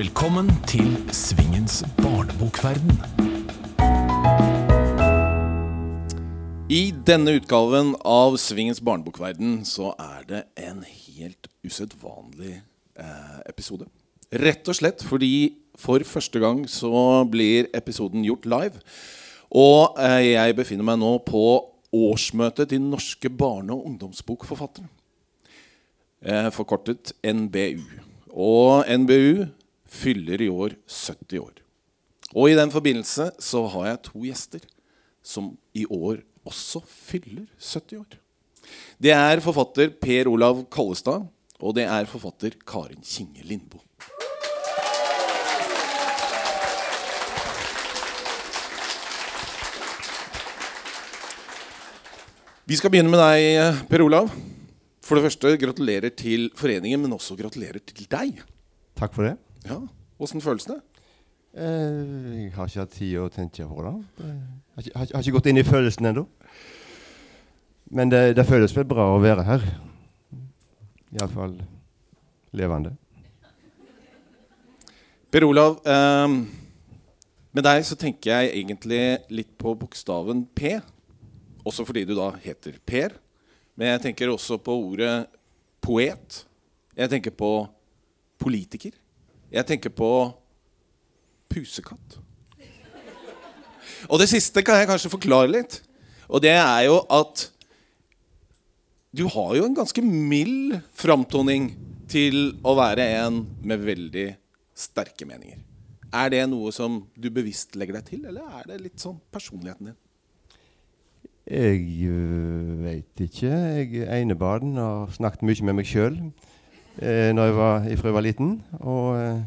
Velkommen til Svingens barnebokverden. I denne utgaven av Svingens barnebokverden så er det en helt usedvanlig eh, episode. Rett og slett fordi for første gang så blir episoden gjort live. Og eh, jeg befinner meg nå på årsmøtet til Norske barne- og ungdomsbokforfattere. Eh, forkortet NBU. Og NBU fyller i år 70 år. Og i den forbindelse så har jeg to gjester som i år også fyller 70 år. Det er forfatter Per Olav Kollestad, og det er forfatter Karin Kinge Lindboe. Vi skal begynne med deg, Per Olav. For det første, gratulerer til foreningen, men også gratulerer til deg. Takk for det. Ja, Åssen føles det? Eh, jeg har ikke hatt tid å tenke på det. Har ikke, har, ikke- har ikke gått inn i følelsen ennå. Men det, det føles vel bra å være her. Iallfall levende. Per Olav, eh, med deg så tenker jeg egentlig litt på bokstaven P. Også fordi du da heter Per. Men jeg tenker også på ordet poet. Jeg tenker på politiker. Jeg tenker på pusekatt. Og det siste kan jeg kanskje forklare litt. Og det er jo at du har jo en ganske mild framtoning til å være en med veldig sterke meninger. Er det noe som du bevisst legger deg til, eller er det litt sånn personligheten din? Jeg øh, veit ikke. Jeg er enebarn og har snakket mye med meg sjøl eh, når jeg var, ifra jeg var liten. Og eh,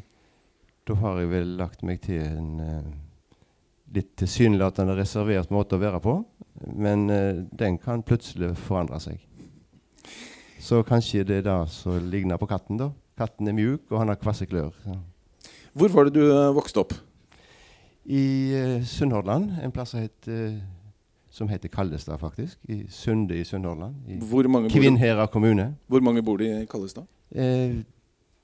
da har jeg vel lagt meg til en eh, litt tilsynelatende reservert måte å være på. Men eh, den kan plutselig forandre seg. Så kanskje det er det som ligner på katten, da. Katten er mjuk, og han har kvasse klør. Så. Hvor var det du eh, vokste opp? I uh, Sunnhordland, en plass som heter, som heter Kallestad, faktisk. I Sunde i Sunnhordland. I Kvinnherad kommune. hvor mange bor det i Kallestad? Eh,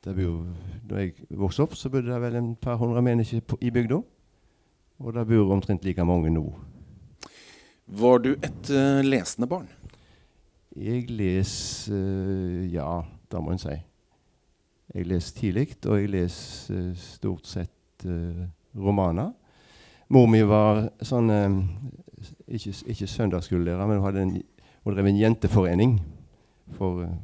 det bor, da jeg vokste opp, så bodde det vel en par hundre mennesker på, i bygda. Og det bor omtrent like mange nå. Var du et uh, lesende barn? Jeg leser uh, Ja, det må en si. Jeg leser tidlig, og jeg leser uh, stort sett eh, romaner. Mor mi var sånn eh, Ikke, ikke søndagsskolelærer, men hun, hadde en, hun drev en jenteforening. For, eh,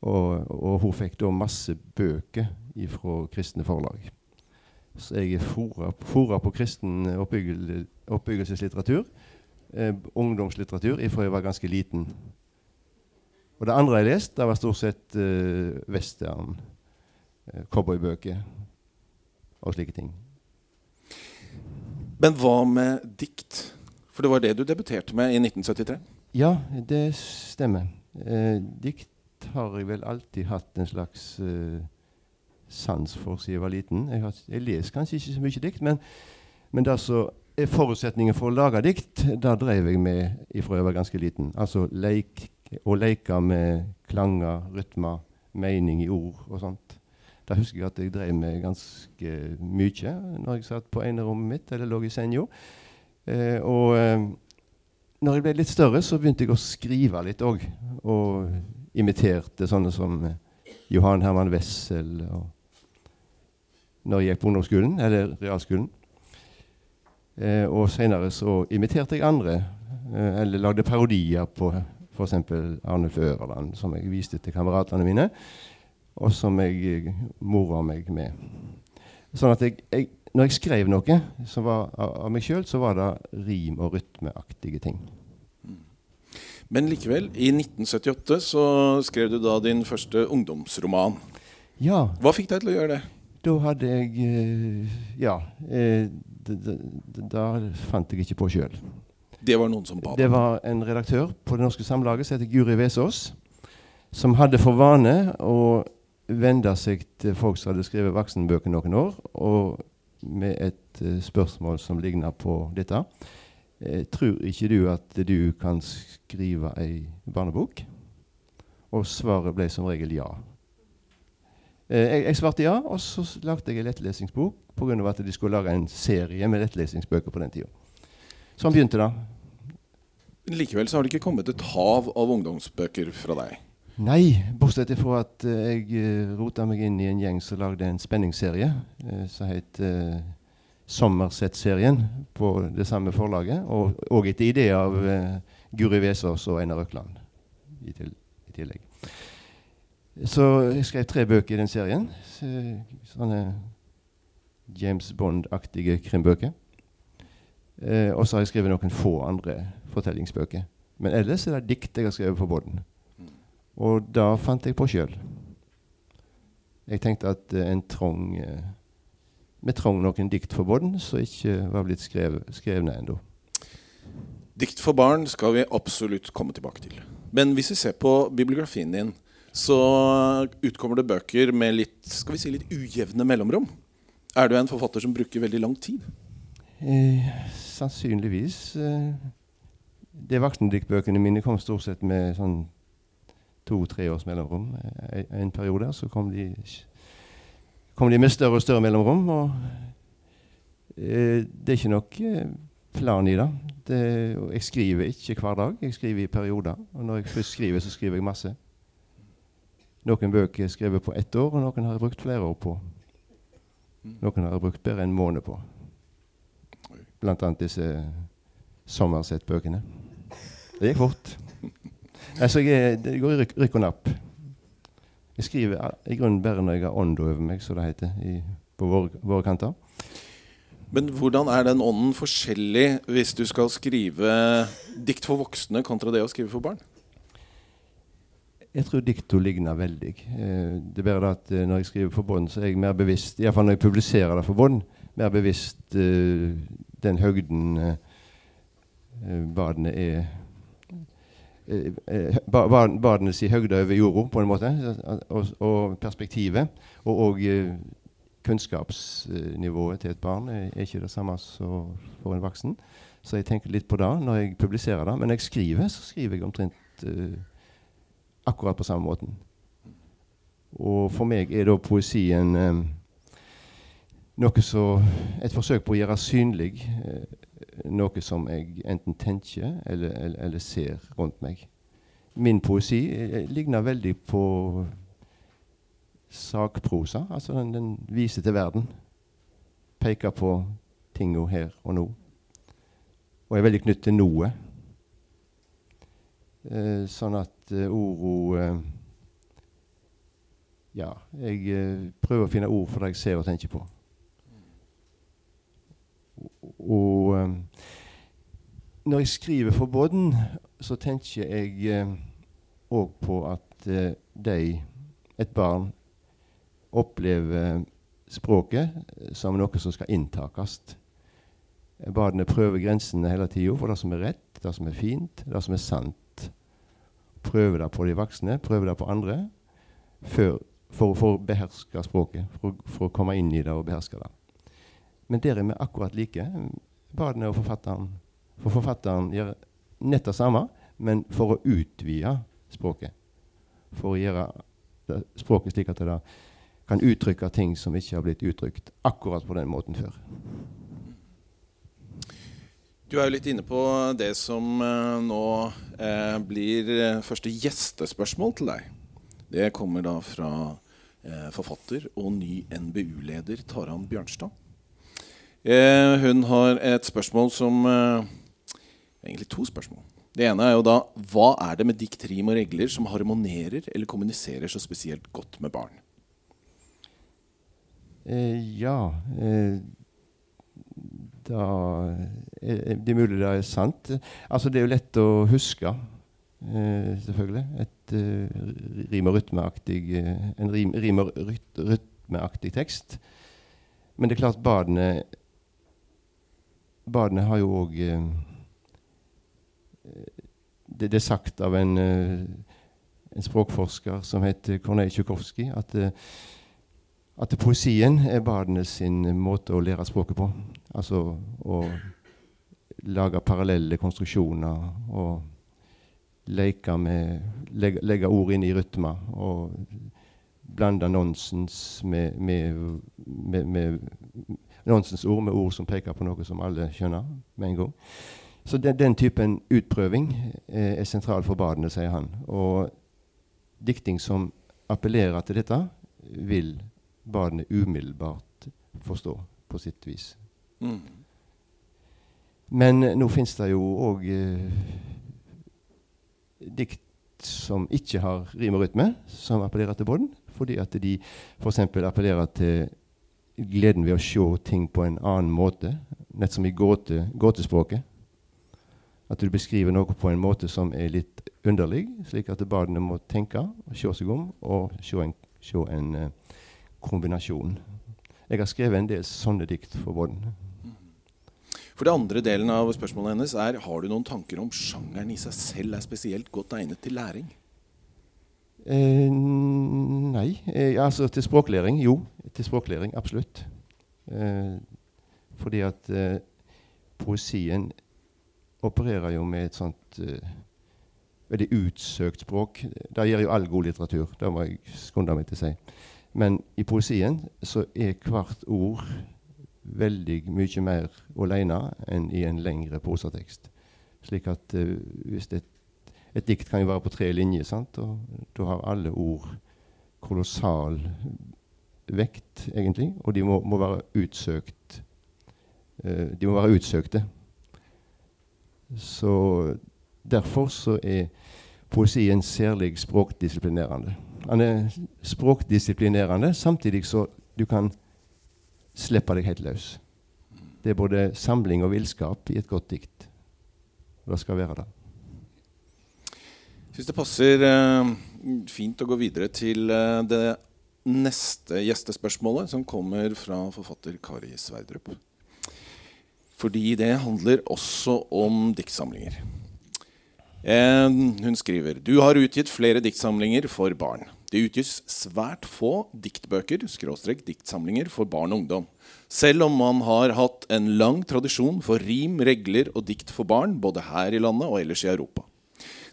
og, og hun fikk da masse bøker fra kristne forlag. Så jeg er fora på kristen oppbyggel, oppbyggelseslitteratur. Eh, ungdomslitteratur ifra jeg var ganske liten. Og det andre jeg leste, det var stort sett eh, western, eh, cowboybøker og slike ting. Men hva med dikt? For det var det du debuterte med i 1973. Ja, det stemmer. Eh, dikt har jeg vel alltid hatt en slags eh, sans for siden jeg var liten. Jeg, har, jeg leser kanskje ikke så mye dikt, men, men er forutsetningen for å lage dikt, det drev jeg med ifra jeg var ganske liten. Altså leik, å leke med klanger, rytmer, mening i ord og sånt. Da husker jeg at jeg drev med ganske mye når jeg satt på enerommet mitt eller lå i senga. Eh, og eh, når jeg ble litt større, så begynte jeg å skrive litt òg. Og imiterte sånne som eh, Johan Herman Wessel. Og når jeg gikk på ungdomsskolen, eller realskolen. Eh, og seinere så imiterte jeg andre. Eh, eller lagde parodier på f.eks. Arnulf Øverland, som jeg viste til kameratene mine. Og som jeg eh, mora meg med. Sånn at jeg, jeg, når jeg skrev noe som var av, meg sjøl, så var det rim- og rytmeaktige ting. Men likevel, i 1978 så skrev du da din første ungdomsroman. Ja, Hva fikk deg til å gjøre det? da hadde jeg eh, Ja. Eh, Da fant jeg ikke på sjøl. Det var noen som ba Det var en redaktør på Det Norske Samlaget som heter Guri Vesaas, som hadde for vane å vende seg til folk som hadde skrevet voksenbøker noen år, og med et eh, spørsmål som ligner på dette. Eh, tror ikke du at du kan skrive ei barnebok? Og svaret ble som regel ja. Eh, jeg, jeg, svarte ja, og så lagde jeg ei lettlesingsbok pga. at de skulle lage en serie med lettlesingsbøker på den tida. Sånn begynte det. Likevel så har det ikke kommet et hav av ungdomsbøker fra deg? Nei, bortsett fra at uh, jeg uh, rota meg inn i en gjeng som lagde en spenningsserie uh, som het uh, Sommerset-serien på det samme forlaget. Og, og etter idé av uh, Guri Vesaas og Einar Økland i, til, i, tillegg. Så jeg skrev tre bøker i den serien. Sånne James Bond-aktige krimbøker. og så har jeg skrevet noen få andre fortellingsbøker. Men ellers er det dikt jeg har skrevet for båten. Og da fant jeg på sjøl. Jeg tenkte at uh, en trong Vi trong noen dikt for båten som ikke var blitt skrev, skrevne ennå. Dikt for barn skal vi absolutt komme tilbake til. Men hvis vi ser på bibliografien din, så utkommer det bøker med litt, skal vi si, litt ujevne mellomrom. Er du en forfatter som bruker veldig lang tid? Eh, sannsynligvis. Eh, de voksendiktbøkene mine kom stort sett med sånn to-tre års mellomrom. En, en periode så kom de, kom de, med større og større mellomrom. Og eh, det er ikke noe eh, plan i det. det. Jeg skriver ikke hver dag, jeg skriver i perioder. Og når jeg først skriver, så skriver jeg masse. Noen bøker er skrevet på ett år, og noen har jeg brukt flere år på. Noen har jeg brukt bedre en måned på. Blant annet disse Sommerset-bøkene. Det gikk fort. Altså, jeg, det går i rykk, rykk og napp. Jeg skriver i grunnen bare når jeg har ånda over meg, som det heter i, på våre, våre, kanter. Men hvordan er den ånden forskjellig hvis du skal skrive dikt for voksne kontra det å skrive for barn? Jeg tror dikta ligner veldig. Eh, det er bare det at eh, når jeg skriver for bånd, så er jeg mer bevisst, iallfall når jeg publiserer det for bånd, mer bevisst den høgden badene er Eh, i høgda over jorda, på en måte, og, og perspektivet. Og òg eh, kunnskapsnivået til et barn er ikke det samme som for en voksen. Så jeg tenker litt på det når jeg publiserer det. Men når jeg skriver, så skriver jeg omtrent uh, akkurat på samme måten. Og for meg er da poesien um, noe så Et forsøk på å gjøre synlig uh, noe som jeg enten tenker eller, eller, eller ser rundt meg. Min poesi eh, ligner veldig på sakprosa. Altså den, den viser til verden. Peker på tinga her og nå. Og er veldig knyttet til noe. Eh, sånn at eh, orda eh, Ja, jeg eh, prøver å finne ord for det jeg ser og tenker på. Og um, når jeg skriver for Bodden, så tenker jeg òg uh, på at uh, de, et barn, opplever språket som noe som skal inntakes. Barna prøver grensene hele tida for det som er rett, det som er fint, det som er sant. Prøver det på de voksne, prøver det på andre, for, for, å beherske språket. For, for, å komme inn i det og beherske det. Men der er vi akkurat like. Badene og forfatteren. For forfatteren gjør nett det samme, men for å utvide språket. For å gjøre språket slik at det kan uttrykke ting som ikke har blitt uttrykt akkurat på den måten før. Du er jo litt inne på det som uh, nå eh, blir uh, første gjestespørsmål til deg. Det kommer da fra forfatter og ny NBU-leder Taran Bjørnstad. Eh, hun har et spørsmål som eh, Egentlig to spørsmål. Det ene er jo da Hva er det med dikt, rim og regler som harmonerer eller kommuniserer så spesielt godt med barn? Eh, ja eh, da er Det er mulig det er sant. Altså, det er jo lett å huske, Uh, selvfølgelig. Et uh, rim- og rytmeaktig uh, en rim, og ryt, rytmeaktig tekst. Men det er klart badene badene har jo òg eh, det, det, er sagt av en, eh, en språkforsker som heter Kornei Tsjukovskij, at, eh, at poesien er badene sin måte å lære språket på. Altså å lage parallelle konstruksjoner og leke med Legge, legge ord inn i rytmer og blande nonsens med, med, med, med nonsensord med ord som peker på noe som alle skjønner med en gang. Så den, den typen utprøving eh, er sentral for badene, sier han. Og dikting som appellerer til dette, vil badene umiddelbart forstå på sitt vis. Mm. Men eh, nå fins det jo òg eh, dikt som ikke har rim og rytme, som appellerer til bånd. Fordi at de f.eks. appellerer til gleden ved å se ting på en annen måte. Nett som i gåte, gåtespråket. At du beskriver noe på en måte som er litt underlig, slik at barna må tenke, se seg om og se en, se en uh, kombinasjon. Jeg har skrevet en del sånne dikt for vården. For det andre delen av spørsmålet hennes er har du noen tanker om sjangeren i seg selv er spesielt godt egnet til læring? Eh, nei. Eh, altså til språklæring, jo. Til språklæring, absolutt. Eh, fordi at eh, poesien opererer jo med et sånt uh, veldig utsøkt språk. Det gjør jo all god litteratur, det må jeg skunde meg til å si. Men i poesien så er hvert ord veldig mye mer aleine enn i en lengre prosatekst. Slik at uh, hvis et, et, dikt kan jo være på tre linjer, sant? og da har alle ord kolossal vekt, egentlig, og de må, må være utsøkt. Uh, de må være utsøkte. Så Derfor så er poesien særlig språkdisiplinerende. Han er språkdisiplinerende samtidig så du kan slippe deg helt løs. Det er både samling og villskap i et godt dikt. Det skal være det. Syns det passer uh, fint å gå videre til uh, det neste gjestespørsmålet, som kommer fra forfatter Kari Sverdrup. Fordi det handler også om diktsamlinger. Eh, hun skriver Du har utgitt flere diktsamlinger for barn. Det utgis svært få diktbøker skråstrek diktsamlinger for barn og ungdom. Selv om man har hatt en lang tradisjon for rim, regler og dikt for barn, både her i landet og ellers i Europa.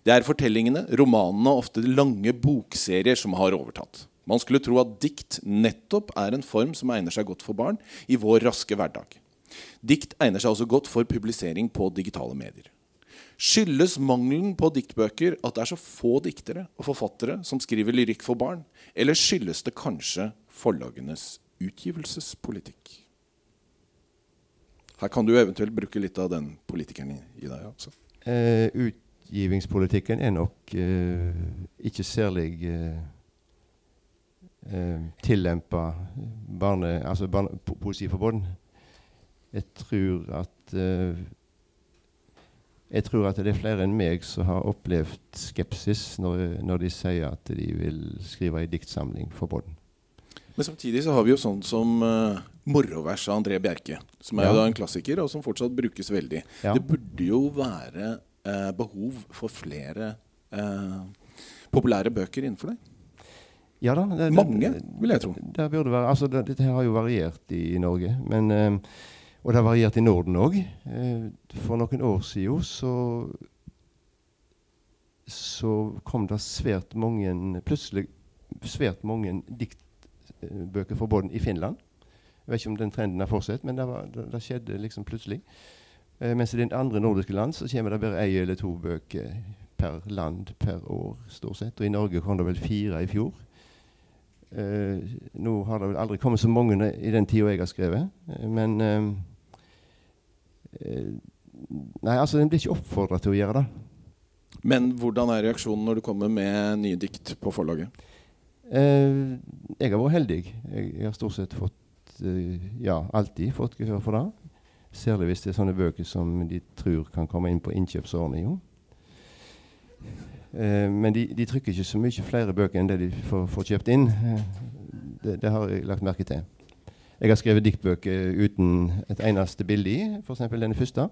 Det er fortellingene, romanene og ofte lange bokserier som har overtatt. Man skulle tro at dikt nettopp er en form som egner seg godt for barn i vår raske hverdag. Dikt egner seg også godt for publisering på digitale medier. Skyldes mangelen på diktbøker at det er så få diktere og forfattere som skriver lyrikk for barn, eller skyldes det kanskje forlagenes utgivelsespolitikk? Her kan du eventuelt bruke litt av den politikeren i, deg. Altså. Uh, Eh, utgivingspolitikken er nok eh, ikke særlig eh, eh tillempa barne, altså barne, po poesiforbund. Jeg tror at uh, jeg tror at det er flere enn meg som har opplevd skepsis når, når de sier at de vil skrive ei diktsamling for Bodden. Men samtidig så har vi jo sånn som uh, moroverset av André Bjerke, som er ja. jo da en klassiker, og som fortsatt brukes veldig. Ja. Det burde jo være uh, behov for flere eh, populære bøker innenfor det. Ja da. Det, Mange, vil jeg tro. Det, det være, altså, dette har jo variert i, i Norge. Men og det har variert i Norden òg. Eh, for noen år siden så, så kom det svært mange plutselig svært mange diktbøker for Bodden i Finland. Jeg vet ikke om den trenden har fortsatt, men det, var, det, det skjedde liksom plutselig. Eh, mens i den andre nordiske land så kommer det bare ei eller to bøker per land per år, stort sett. Og i Norge kom det vel fire i fjor. Eh, nå har det vel aldri kommet så mange i den tida jeg har skrevet, eh, men eh, Eh, nei, altså den blir ikke oppfordra til å gjøre det. Men hvordan er reaksjonen når du kommer med nye dikt på forlaget? Eh, jeg har vært heldig. Jeg, jeg, har stort sett fått Ja, alltid fått gehør for det. Særlig hvis det er sånne bøker som de tror kan komme inn på innkjøpsordninga. Eh, men de, de, trykker ikke så mye flere bøker enn det de får, får kjøpt inn. Eh, det, det har jeg lagt merke til. Jeg har skrevet diktbøker uten et eneste bilde i, f.eks. denne første.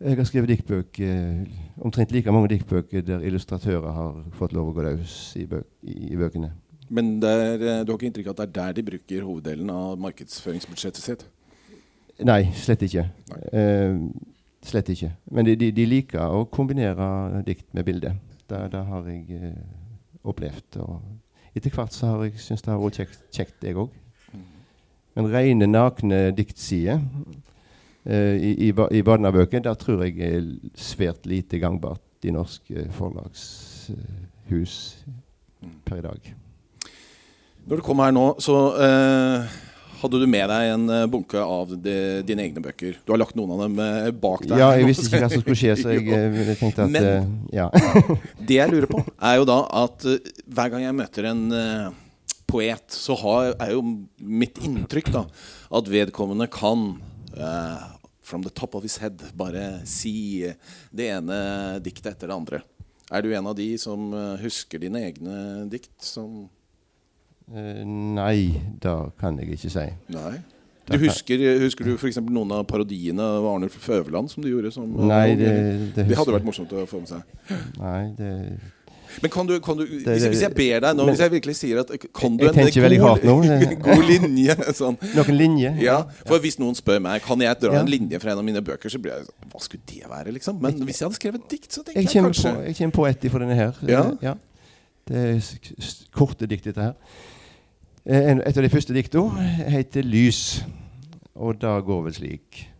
Jeg har skrevet diktbøker, omtrent like mange diktbøker der illustratører har fått lov å gå løs i, bøk, i, bøkene. Men der, eh, du har ikke inntrykk av at det er der de bruker hoveddelen av markedsføringsbudsjettet sitt? Nei, slett ikke. Nei. Uh, slett ikke. Men de, de, de, liker å kombinere dikt med bilde. Det, det har jeg uh, opplevd. Og etter hvert så har jeg syntes det har vært kjekt, kjekt jeg òg. Men rene, nakne diktsider eh, i, i, i barnebøker, der tror jeg er svært lite gangbart i norske forlagshus per i dag. Når du kom her nå, så eh, hadde du med deg en eh, bunke av de, dine egne bøker. Du har lagt noen av dem eh, bak deg. Ja, jeg visste ikke hva som skulle skje, så jeg, ville tenkt tenkte at Men- eh, ja. Det jeg lurer på, er jo da at eh, hver gang jeg møter en eh, poet, så har, er jo mitt inntrykk da at vedkommende kan uh, from the top of his head bare si det ene diktet etter det andre. Er du en av de som eh, husker dine egne dikt? Som Eh, nei, det kan jeg ikke si. Nei? Du husker, husker du f.eks. noen av parodiene av Arnulf Øverland som du gjorde? Som, Nei, det, det det, hadde vært morsomt å få med seg. Nei, det Men kan du, kan du hvis, hvis jeg ber deg nå, hvis jeg virkelig sier at Kan du Jeg en veldig hardt nå. god linje? Sånn. Noen linje? Ja, for Hvis noen spør meg Kan jeg dra Ja. en linje fra en av mine bøker, så blir jeg sånn Hva skulle det være, liksom? Men hvis jeg hadde skrevet et dikt, så tenker Jeg jeg, kanskje på, jeg kommer på et ifra denne her. Ja. Det er korte dikt, dette her. Eh, Et av de første dikta heter 'Lys', og det går vel slik.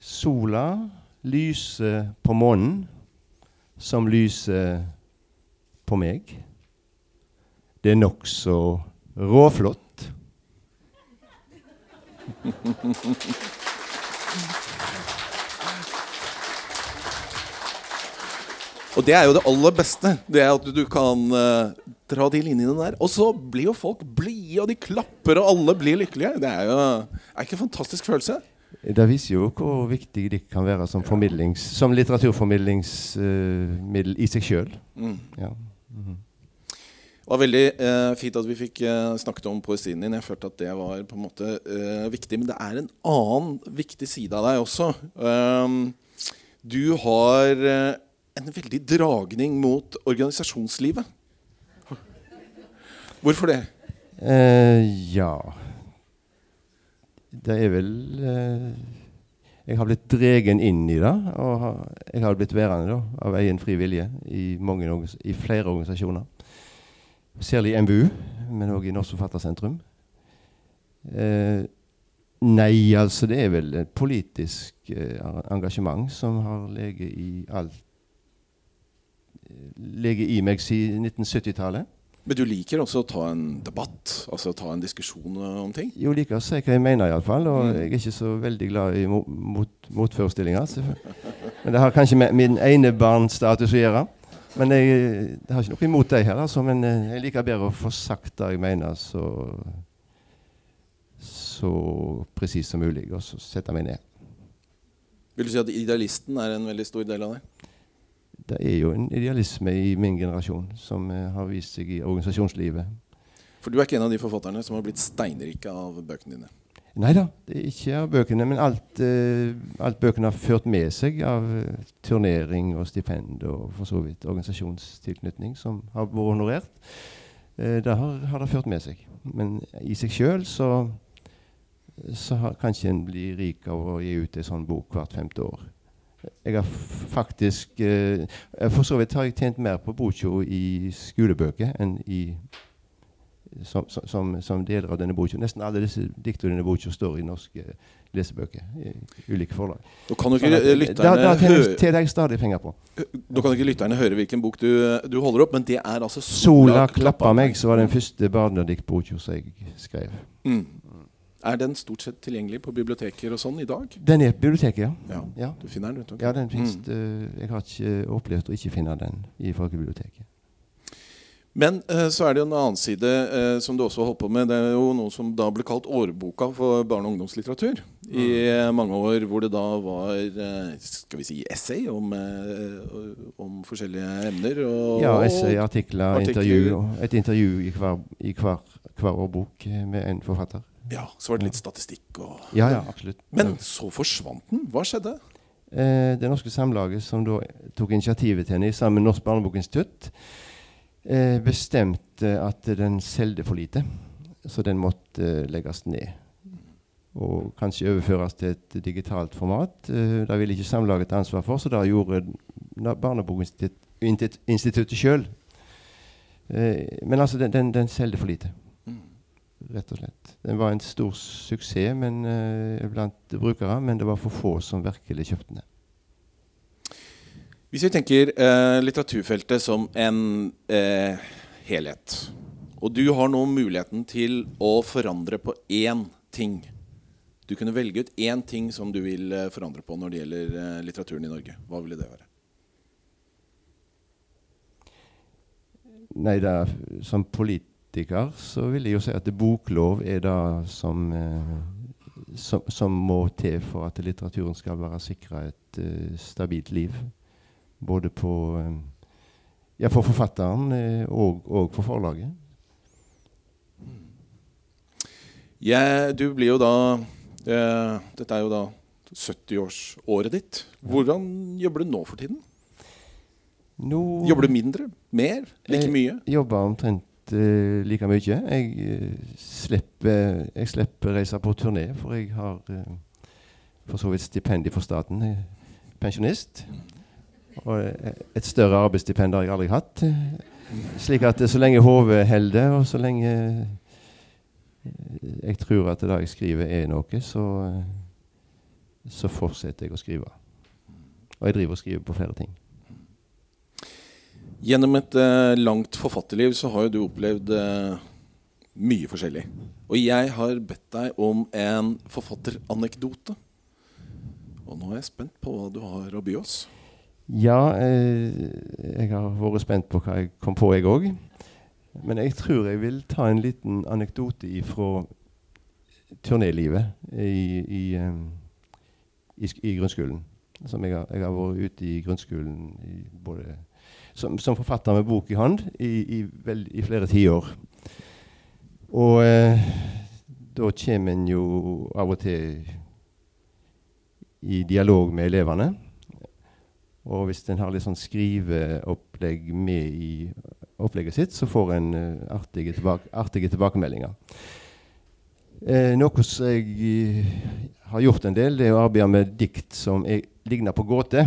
Sola lyser på månen, som lyser på meg. Det er nokså råflott. Og det er jo det aller beste. Det er at du kan eh, dra de linjene der. Og så blir jo folk blide, og de klapper, og alle blir lykkelige. Det er jo er ikke en fantastisk følelse? Det viser jo hvor viktig dikt kan være som, formidlings, som litteraturformidlingsmiddel i seg sjøl. Mm. Ja. Det var veldig eh, fint at vi fikk eh, snakket om poesien din. Jeg følte at det var på en måte eh, viktig. Men det er en annen viktig side av deg også. Um, du har eh, en veldig dragning mot organisasjonslivet. Hvorfor det? Eh, ja Det er vel eh, Jeg har blitt dregen inn i det. Og har, jeg har blitt værende da, av egen fri vilje i, mange, i flere organisasjoner. Særlig i MBU, men òg i Norsk Forfattersentrum. Eh, nei, altså det er vel et politisk eh, engasjement som har ligget i alt ligget i meg siden 1970-tallet. Men du liker også å ta en debatt, altså ta en diskusjon eh, om ting? Jo, liker å si hva jeg mener, iallfall. Og Mm. jeg er ikke så veldig glad i mo mot motforestillinger. Men det har kanskje med min enebarnsstatus å gjøre. Men jeg, jeg har ikke noe imot deg heller, altså. Men eh, jeg liker bedre å få sagt det jeg mener, så så presist som mulig, og så sette meg ned. Vil du si at idealisten er en veldig stor del av det? Det er jo en idealisme i min generasjon som eh, har vist seg i organisasjonslivet. For du er ikke en av de forfatterne som har blitt steinrike av bøkene dine. Nei da, ikke av bøkene, men alt, eh, alt bøkene har ført med seg av eh, turnering og stipend og for så vidt organisasjonstilknytning som har vært honorert. Det har, har det ført med seg. Men i seg sjøl så, så har, kan ikke en bli rik av å gi ut en sånn bok hvert femte år. Jeg har faktisk eh, For så vidt har jeg tjent mer på Bocho i skolebøker enn i som, som- som, deler av denne boka. Nesten alle disse diktene i denne boka står i norske lesebøker i ulike forlag. Da kan jo Sånn lytterne da, da tjener, jeg stadig penger på. Da kan ikke lytterne høre hvilken bok du, du holder opp, men det er altså Sola klappa meg, som var den første barnediktboka jeg skrev. Mm. Er den stort sett tilgjengelig på biblioteker og sånn i dag? Den er på biblioteket, ja. Ja, Ja, du finner den vet du. ja den finnes, Mm. uh, Jeg har ikke opplevd å ikke finne den i folkebiblioteket. Men uh, så er det jo en annen side uh, som du også har holdt på med. Det er jo noe som da ble kalt årboka for barne- og ungdomslitteratur. I eh, mange år hvor det da var skal vi si essay om, om forskjellige emner. Og, Ja, essay, artikler, artikler. intervju. Et intervju i hver, i hver, hver årbok med en forfatter. Ja, så var det litt statistikk og Ja, ja, absolutt. Men så forsvant den. Hva skjedde? Eh, det norske samlaget, som da tok initiativet til henne sammen med Norsk barnebokinstitutt, eh, bestemte at den solgte for lite, så den måtte eh, legges ned. Og kanskje overføres til et digitalt format. Eh, det ville ikke Samlaget ta ansvar for, så det gjorde Barnebokinstituttet sjøl. Eh, men altså, den, den, den selger for lite. Rett og slett. Den var en stor suksess men, eh, blant brukere, men det var for få som virkelig kjøpte den. Hvis vi tenker eh, litteraturfeltet som en eh, helhet, og du har nå muligheten til å forandre på én ting Du kunne velge ut én ting som du vil eh, forandre på når det gjelder eh, litteraturen i Norge. Hva ville det være? Nei, da, som politiker så vil jeg jo si at boklov er det som, eh, som, som må til for at litteraturen skal være sikra et eh, stabilt liv. Både på eh, Ja, for forfatteren og, og for forlaget. Ja, du blir jo da eh, Dette er jo da 70-årsåret ditt. Hvordan jobber du nå for tiden? Nå Jobber du mindre? Mer? Like Jeg mye? jobber omtrent eh, like mye. Jeg, uh, slipper, jeg slipper reise på turné, for jeg har eh, for så vidt stipend for staten. Pensjonist. Og et større arbeidsstipend har jeg aldri hatt. Slik at så lenge hodet holder, og så lenge jeg tror at det jeg skriver, er noe, så, så fortsetter jeg å skrive. Og jeg driver og skriver på flere ting. Gjennom et eh, langt forfatterliv så har jo du opplevd eh, mye forskjellig. Og jeg har bedt deg om en forfatteranekdote. Og nå er jeg spent på hva du har å by oss. Ja, eh, jeg har vært spent på hva jeg kom på, jeg òg. Men jeg tror jeg vil ta en liten anekdote fra turnélivet i, i, eh, i, i grunnskolen. Som jeg, har, jeg har vært ute i grunnskolen i både, som, som forfatter med bok i hånd i, i, vel, i flere tiår. Og eh, da kommer en jo av og til i dialog med elevene. Og hvis en har litt sånn skriveopplegg med i opplegget sitt, så får en uh, artige, tilbake, artige tilbakemeldinger. Eh, noe som jeg har gjort en del, det er å arbeide med dikt som er, ligner på gåte.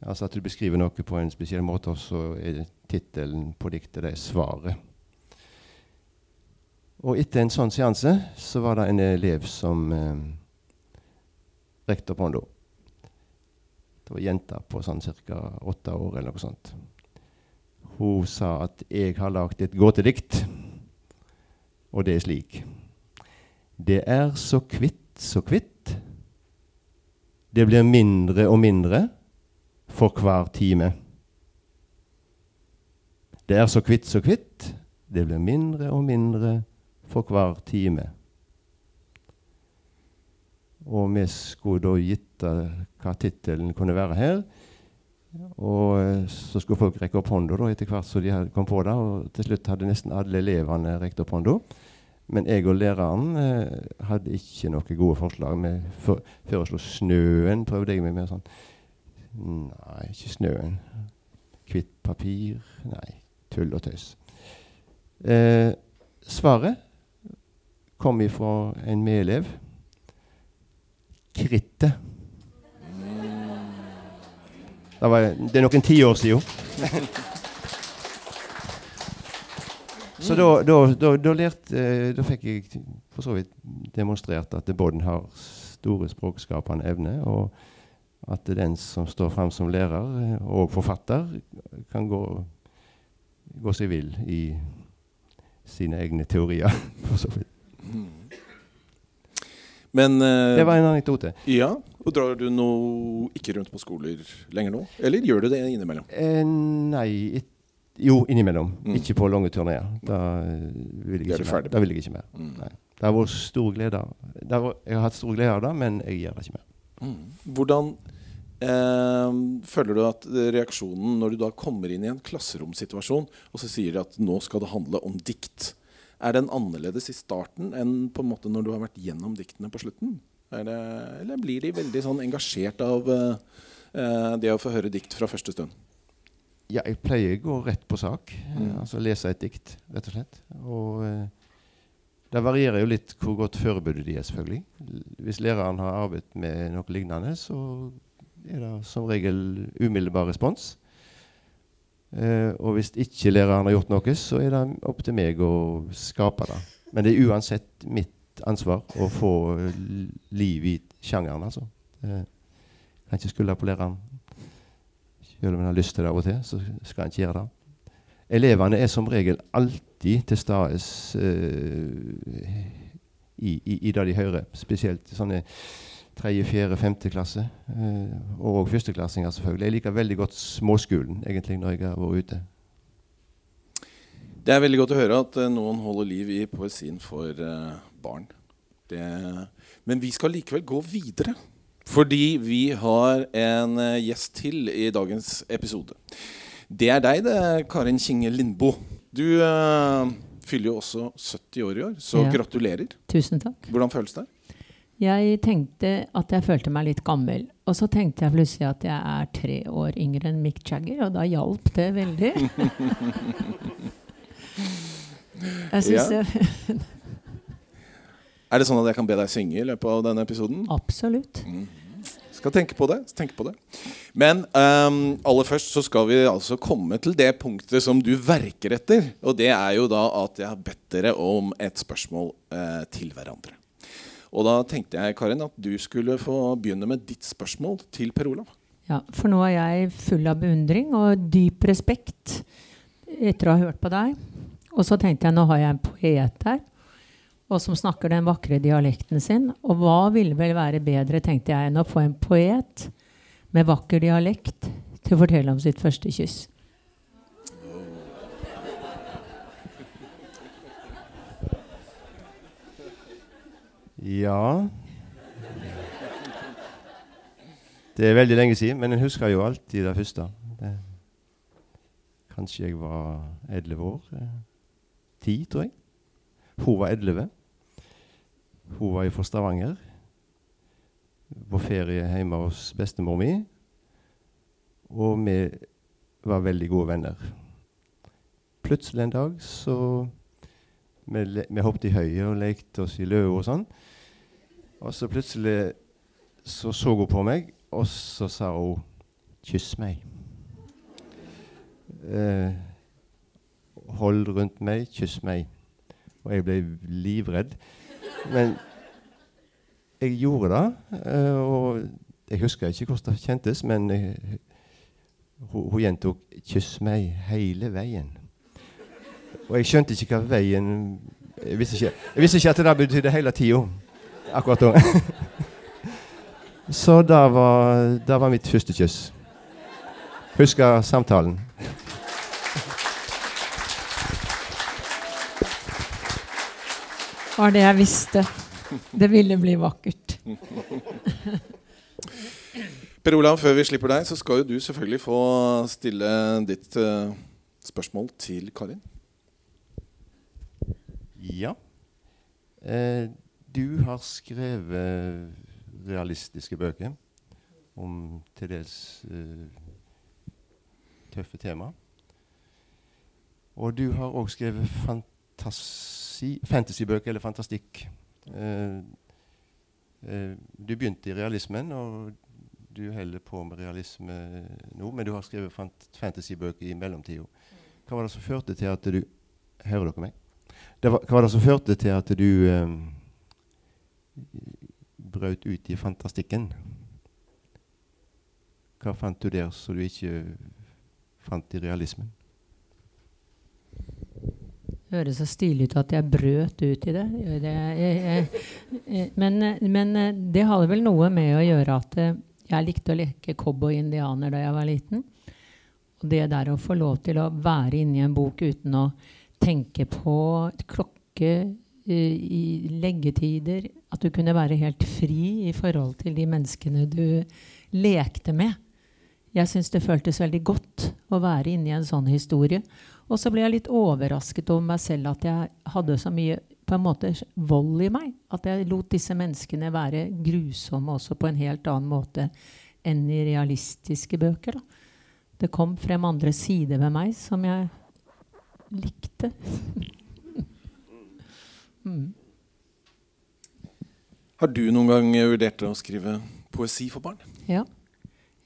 Altså at du beskriver noe på en spesiell måte, og så er tittelen på diktet det er svaret. Og etter en sånn seanse så var det en elev som eh, rekte opp hånda. Det var ei jente på sånn ca. åtte år eller noe sånt. Hun sa at 'jeg har lagd et gåtedikt', og det er slik. Det er så kvitt, så kvitt. Det blir mindre og mindre for hver time. Det er så kvitt, så kvitt. Det blir mindre og mindre for hver time. Og vi skulle da gitt hva tittelen kunne være her. Og eh, så skulle folk rekke opp hånda etter hvert som de kom på det. Og til slutt hadde nesten alle elevene rekt opp hånda. Men jeg og læreren eh, hadde ikke noen gode forslag. Vi for, foreslo snøen, prøvde jeg meg med. sånn. Nei, ikke snøen. Hvitt papir. Nei, tull og tøys. Eh, svaret kom ifra en medelev. Krittet. Det, var, det er noen tiår siden. Så da, da, da, da, lærte, eh, da fikk jeg for så vidt demonstrert at Bodden har store språkskapende evner, og at den som står fram som lærer eh, og forfatter, kan gå, gå seg vill i sine egne teorier. for så vidt. Men uh, Det var en anekdote. Ja, og Drar du nå ikke rundt på skoler lenger nå? Eller gjør du det innimellom? Eh, nei it, Jo, innimellom. Mm. Ikke på lange turneer. Da vil jeg ikke mer. Da vil jeg ikke mer. Mm. Det har vært stor glede av Jeg har hatt stor glede av det, men jeg gjør det ikke mer. Mm. Hvordan føler du at reaksjonen når du da kommer inn i en klasseromsituasjon, og så sier de at nå skal det handle om dikt, er den annerledes i starten enn på en måte når du har vært gjennom diktene på slutten? Det, eller blir de veldig sånn engasjert av eh, eh, det å få høre dikt fra første stund? Ja, jeg pleier å gå rett på sak. Mm. Eh, altså lese et dikt, rett og slett. Og eh, det varierer jo litt hvor godt forberedt de er, selvfølgelig. Hvis læreren har arbeidet med noe lignende, så er det som regel umiddelbar respons. Eh, og hvis ikke læreren har gjort noe, så er det opp til meg å skape det. Men det er uansett mitt ansvar å få liv i sjangeren, altså. Eh, kan ikke skylde på læreren. Selv om en har lyst til det av og til, så skal en ikke gjøre det. Elevene er som regel alltid til stede eh, i, i, i, det de hører. Spesielt sånne tredje, fjerde, femte klasse. Uh, og førsteklassinger, selvfølgelig. Jeg liker veldig godt småskolen egentlig når jeg har vært ute. Det er veldig godt å høre at uh, noen holder liv i poesien for barn. Det, men vi skal likevel gå videre. Fordi vi har en eh, gjest til i dagens episode. Det er deg, det, Karin Kinge Lindboe. Du uh, fyller jo også 70 år i år, så ja. gratulerer. Tusen takk. Hvordan føles det? Jeg tenkte at jeg følte meg litt gammel. Og så tenkte jeg plutselig at jeg er tre år yngre enn Mick Jagger, og da hjalp det veldig. jeg syns ja. Er det sånn at jeg kan be deg synge i løpet av denne episoden? Absolutt. Mm. Skal tenke på det. tenke på det. Men um, aller først så skal vi altså komme til det punktet som du verker etter. Og det er jo da at jeg har bedt dere om et spørsmål uh, til hverandre. Og da tenkte jeg Karin, at du skulle få begynne med ditt spørsmål til Per Olav. Ja, For nå er jeg full av beundring og dyp respekt etter å ha hørt på deg. Og så tenkte jeg nå har jeg en poet her og som snakker den vakre dialekten sin. Og hva ville vel være bedre, tenkte jeg, enn å få en poet med vakker dialekt til å fortelle om sitt første kyss. Ja Det er veldig lenge siden, men en husker jo alltid det første. Det, kanskje jeg var elleve år. Eh, ti, tror jeg. Hun var elleve. Hun var fra Stavanger. På ferie hjemme hos bestemor mi. Og vi var veldig gode venner. Plutselig en dag så Vi, vi hoppet i høyet og lekte oss i løa og sånn. Og så plutselig så så hun på meg, og så sa hun 'kyss meg'. Eh, hold rundt meg, kyss meg. Og jeg ble livredd. Men jeg gjorde det. Eh, og jeg husker ikke hvordan det kjentes, men jeg, hun, hun gjentok 'kyss meg' hele veien. Og jeg skjønte ikke hva veien Jeg visste ikke, jeg visste ikke at det betydde hele tida. Akkurat da. Så det var, det var mitt første kyss. Husker samtalen. var det jeg visste. Det ville bli vakkert. Per Olav, før vi slipper deg, så skal jo du selvfølgelig få stille ditt uh, spørsmål til Karin. Ja. Eh, du har skrevet realistiske bøker om til dels uh, tøffe tema. Og du har òg skrevet fantasybøker eller fantastikk. Uh, uh, du begynte i realismen, og du holder på med realisme nå, men du har skrevet fant fantasybøker i mellomtida. Hva var det som førte til at du Hører dere meg? Var, hva var det som førte til at du um, brøt ut i fantastikken? Hva fant du der som du ikke fant i realismen? Det høres så stilig ut at jeg brøt ut i det. men, men, det hadde vel noe med å gjøre at eh, jeg likte å leke cowboy-indianer da jeg var liten. Og det der å få lov til å være inni en bok uten å tenke på klokke uh, i leggetider At du kunne være helt fri i forhold til de menneskene du lekte med. Jeg syns det føltes veldig godt å være inni en sånn historie. Og så ble jeg litt overrasket over meg selv at jeg hadde så mye på en måte vold i meg. At jeg lot disse menneskene være grusomme også på en helt annen måte enn i realistiske bøker. Da. Det kom frem andre sider ved meg som jeg likte. mm. Har du noen gang vurdert å skrive poesi for barn? Ja.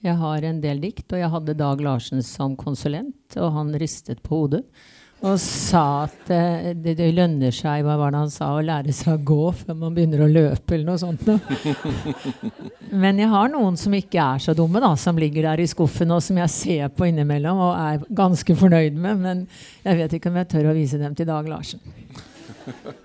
Jeg har en del dikt, og jeg hadde Dag Larsen som konsulent, og han ristet på hodet. Og sa at eh, det, det lønner seg hva var det han sa, å lære seg å gå før man begynner å løpe, eller noe sånt. Men jeg har noen som ikke er så dumme, da, som ligger der i skuffen, og som jeg ser på innimellom og er ganske fornøyd med. Men jeg vet ikke om jeg tør å vise dem til Dag Larsen.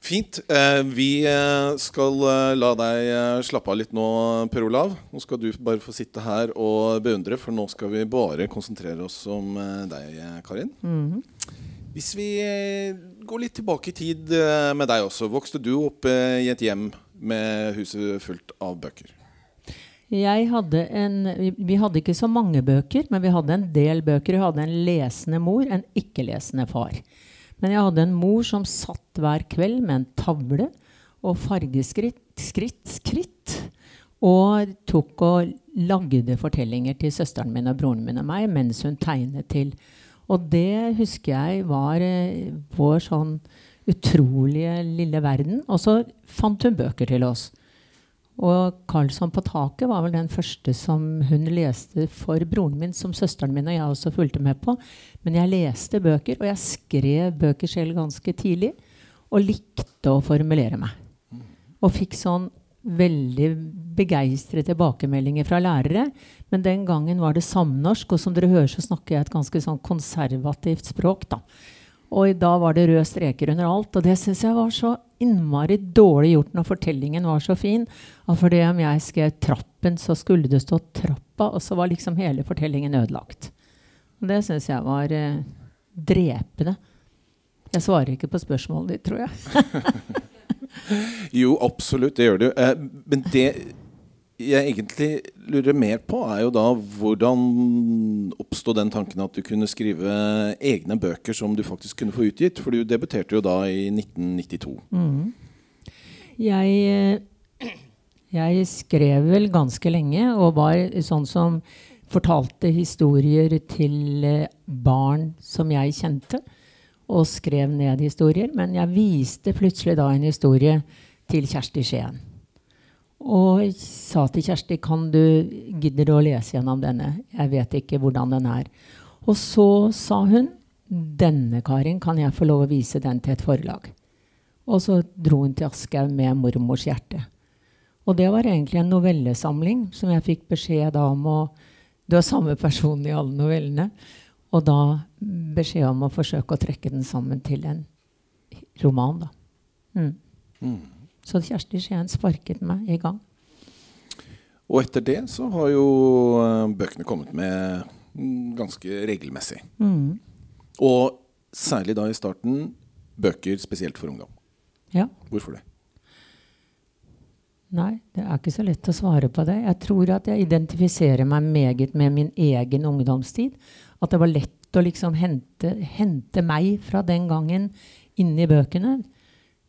Fint. Eh, vi eh, skal eh, la deg slappe av litt nå, Per Olav. Nå skal du bare få sitte her og beundre, for nå skal vi bare konsentrere oss om deg, deg, Mm Karin. Hvis vi går litt tilbake i tid med deg også. Vokste du opp i et hjem med huset fullt av bøker? Jeg hadde en, vi, vi hadde ikke så mange bøker, men vi hadde en del bøker. Vi hadde en lesende mor, en ikke-lesende far. Men jeg hadde en mor som satt hver kveld med en tavle og fargeskritt skritt, skritt, og tok og lagde fortellinger til søsteren min og broren min og meg mens hun tegnet til. Og det husker jeg var eh, vår sånn utrolige lille verden. Og så fant hun bøker til oss. Og 'Karlsson på taket' var vel den første som hun leste for broren min, som søsteren min og jeg også fulgte med på. Men jeg leste bøker, og jeg skrev bøker selv ganske tidlig. Og likte å formulere meg. Og fikk sånn veldig begeistret tilbakemeldinger fra lærere. Men den gangen var det samnorsk, og som dere hører, så snakker jeg et ganske sånn konservativt språk. da. Og da var det røde streker under alt. Og det syns jeg var så innmari dårlig gjort når fortellingen var så fin. Og fordi om jeg skrev 'trappen', så skulle det stå 'trappa', og så var liksom hele fortellingen ødelagt. Og det syns jeg var eh, drepende. Jeg svarer ikke på spørsmålet ditt, tror jeg. Jo, absolutt, det gjør du. Eh, men det jeg egentlig lurer mer på, er jo da hvordan oppstod den tanken at du kunne skrive egne bøker som du faktisk kunne få utgitt? For du debuterte jo da i 1992. Jeg, eh, jeg skrev vel ganske lenge og var sånn som fortalte historier til eh, barn som jeg kjente. Og skrev ned historier. Men jeg viste plutselig da en historie til Kjersti Skien. Og sa til Kjersti kan du gidder å lese gjennom denne. Jeg vet ikke hvordan den er. Og så sa hun denne Karin kan jeg få lov å vise den til et forlag. Og så dro hun til Aschehoug med 'Mormors hjerte'. Og det var egentlig en novellesamling som jeg fikk beskjed om å Du er samme person i alle novellene. Og da beskjed om å forsøke å trekke den sammen til en roman, da. Mm. Så Kjersti Skien sparket meg i gang. Og etter det så har jo eh, bøkene kommet med mm, ganske regelmessig. Mm. Og særlig da i starten bøker spesielt for ungdom. Ja. Hvorfor det? Nei, det er ikke så lett å svare på det. Jeg tror at jeg identifiserer meg meget med min egen ungdomstid. At det var lett å liksom hente, hente meg fra den gangen inn i bøkene.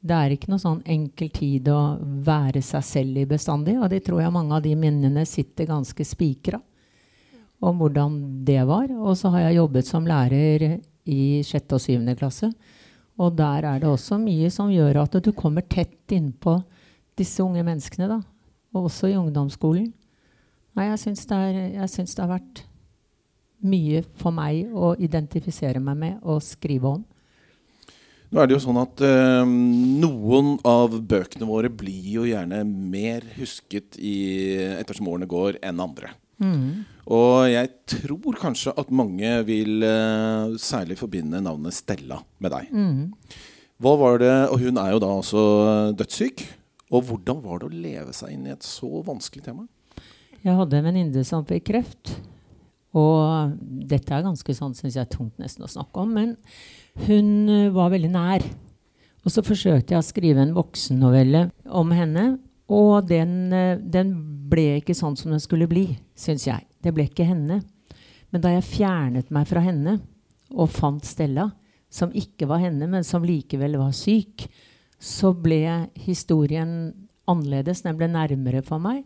Det er ikke noe sånn enkel tid å være seg selv i bestandig. Og det tror jeg mange av de minnene sitter ganske spikra om hvordan det var. Og så har jeg jobbet som lærer i sjette og syvende klasse. Og der er det også mye som gjør at du kommer tett innpå disse unge menneskene. da. Og også i ungdomsskolen. Nei, jeg syns det, det har vært mye for meg å identifisere meg med og skrive om. Nå er det jo sånn at eh, noen av bøkene våre blir jo gjerne mer husket i, ettersom årene går, enn andre. Og jeg tror kanskje at mange vil eh, særlig forbinde navnet Stella med deg. Hva var det, Og hun er jo da også dødssyk. Og hvordan var det å leve seg inn i et så vanskelig tema? Jeg hadde en venninne som fikk kreft. Og dette er ganske sånn, synes jeg, tungt nesten å snakke om. Men hun eh, var veldig nær. Og så forsøkte jeg å skrive en voksennovelle om henne. Og den, eh, den ble ikke sånn som den skulle bli, syns jeg. Det ble ikke henne. Men da jeg fjernet meg fra henne og fant Stella, som ikke var henne, men som likevel var syk, så ble historien annerledes. Den ble nærmere for meg.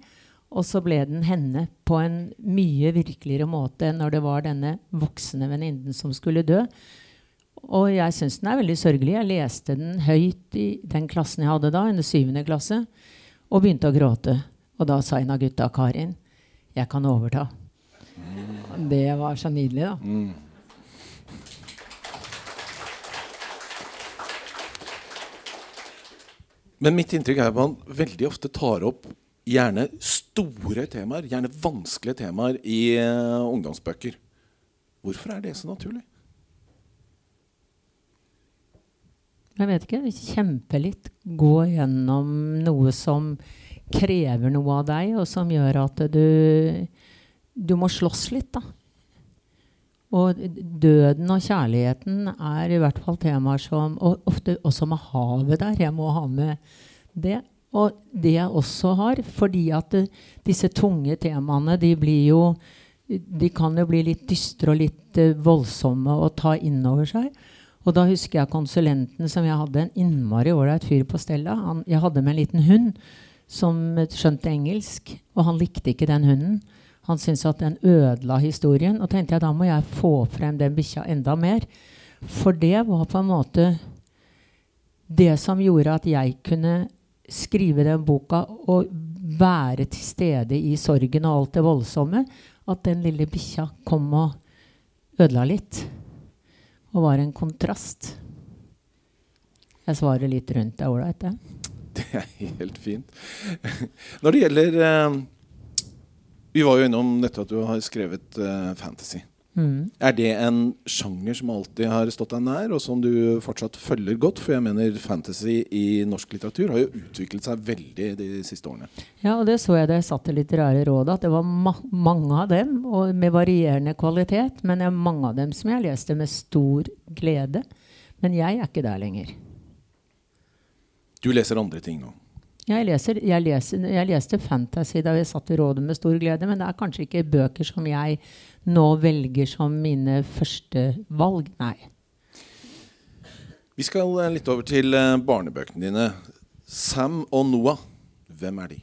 Og så ble den henne på en mye virkeligere måte enn når det var denne voksne venninnen som skulle dø. Og jeg syns den er veldig sørgelig. Jeg leste den høyt i den klassen jeg hadde da, under syvende klasse, og begynte å gråte. Og da sa en av gutta, Karin, 'Jeg kan overta'. Det var så nydelig, da. Men mitt inntrykk er at man veldig ofte tar opp gjerne store temaer, gjerne vanskelige temaer i uh, ungdomsbøker. Hvorfor er det så naturlig? Jeg vet ikke. Kjempe litt. Gå gjennom noe som krever noe av deg, og som gjør at du Du må slåss litt, da. Og døden og kjærligheten er i hvert fall temaer som Og ofte også med havet der. Jeg må ha med det. Og det jeg også har, fordi at det, disse tunge temaene, de blir jo De kan jo bli litt dystre og litt uh, voldsomme å ta inn over seg. Og da husker jeg konsulenten som jeg hadde, en innmari ålreit fyr på Stella. Han, jeg hadde med en liten hund som skjønte engelsk, og han likte ikke den hunden. Han syntes at den ødela historien. Og tenkte jeg da må jeg få frem den bikkja enda mer. For det var på en måte det som gjorde at jeg kunne skrive den boka og være til stede i sorgen og alt det voldsomme. At den lille bikkja kom og ødela litt. Og var en kontrast. Jeg svarer litt rundt. Det er ålreit, det. Det er helt fint. Når det gjelder eh, Vi var jo innom dette at du har skrevet eh, fantasy. Mm. Er det en sjanger som alltid har stått deg nær, og som du fortsatt følger godt? For jeg mener fantasy i norsk litteratur har jo utviklet seg veldig de siste årene. Ja, og det så jeg da jeg satt i Litterære rådet, at det var ma mange av dem, og med varierende kvalitet. Men det er mange av dem som jeg leste med stor glede. Men jeg er ikke der lenger. Du leser andre ting nå. Jeg, leser, jeg, leser, jeg leste fantasy da vi satt i rådet med stor glede, men det er kanskje ikke bøker som jeg nå velger som mine første valg. Nei. Vi skal eh, litt over til eh, barnebøkene dine. Sam og Noah, hvem er de?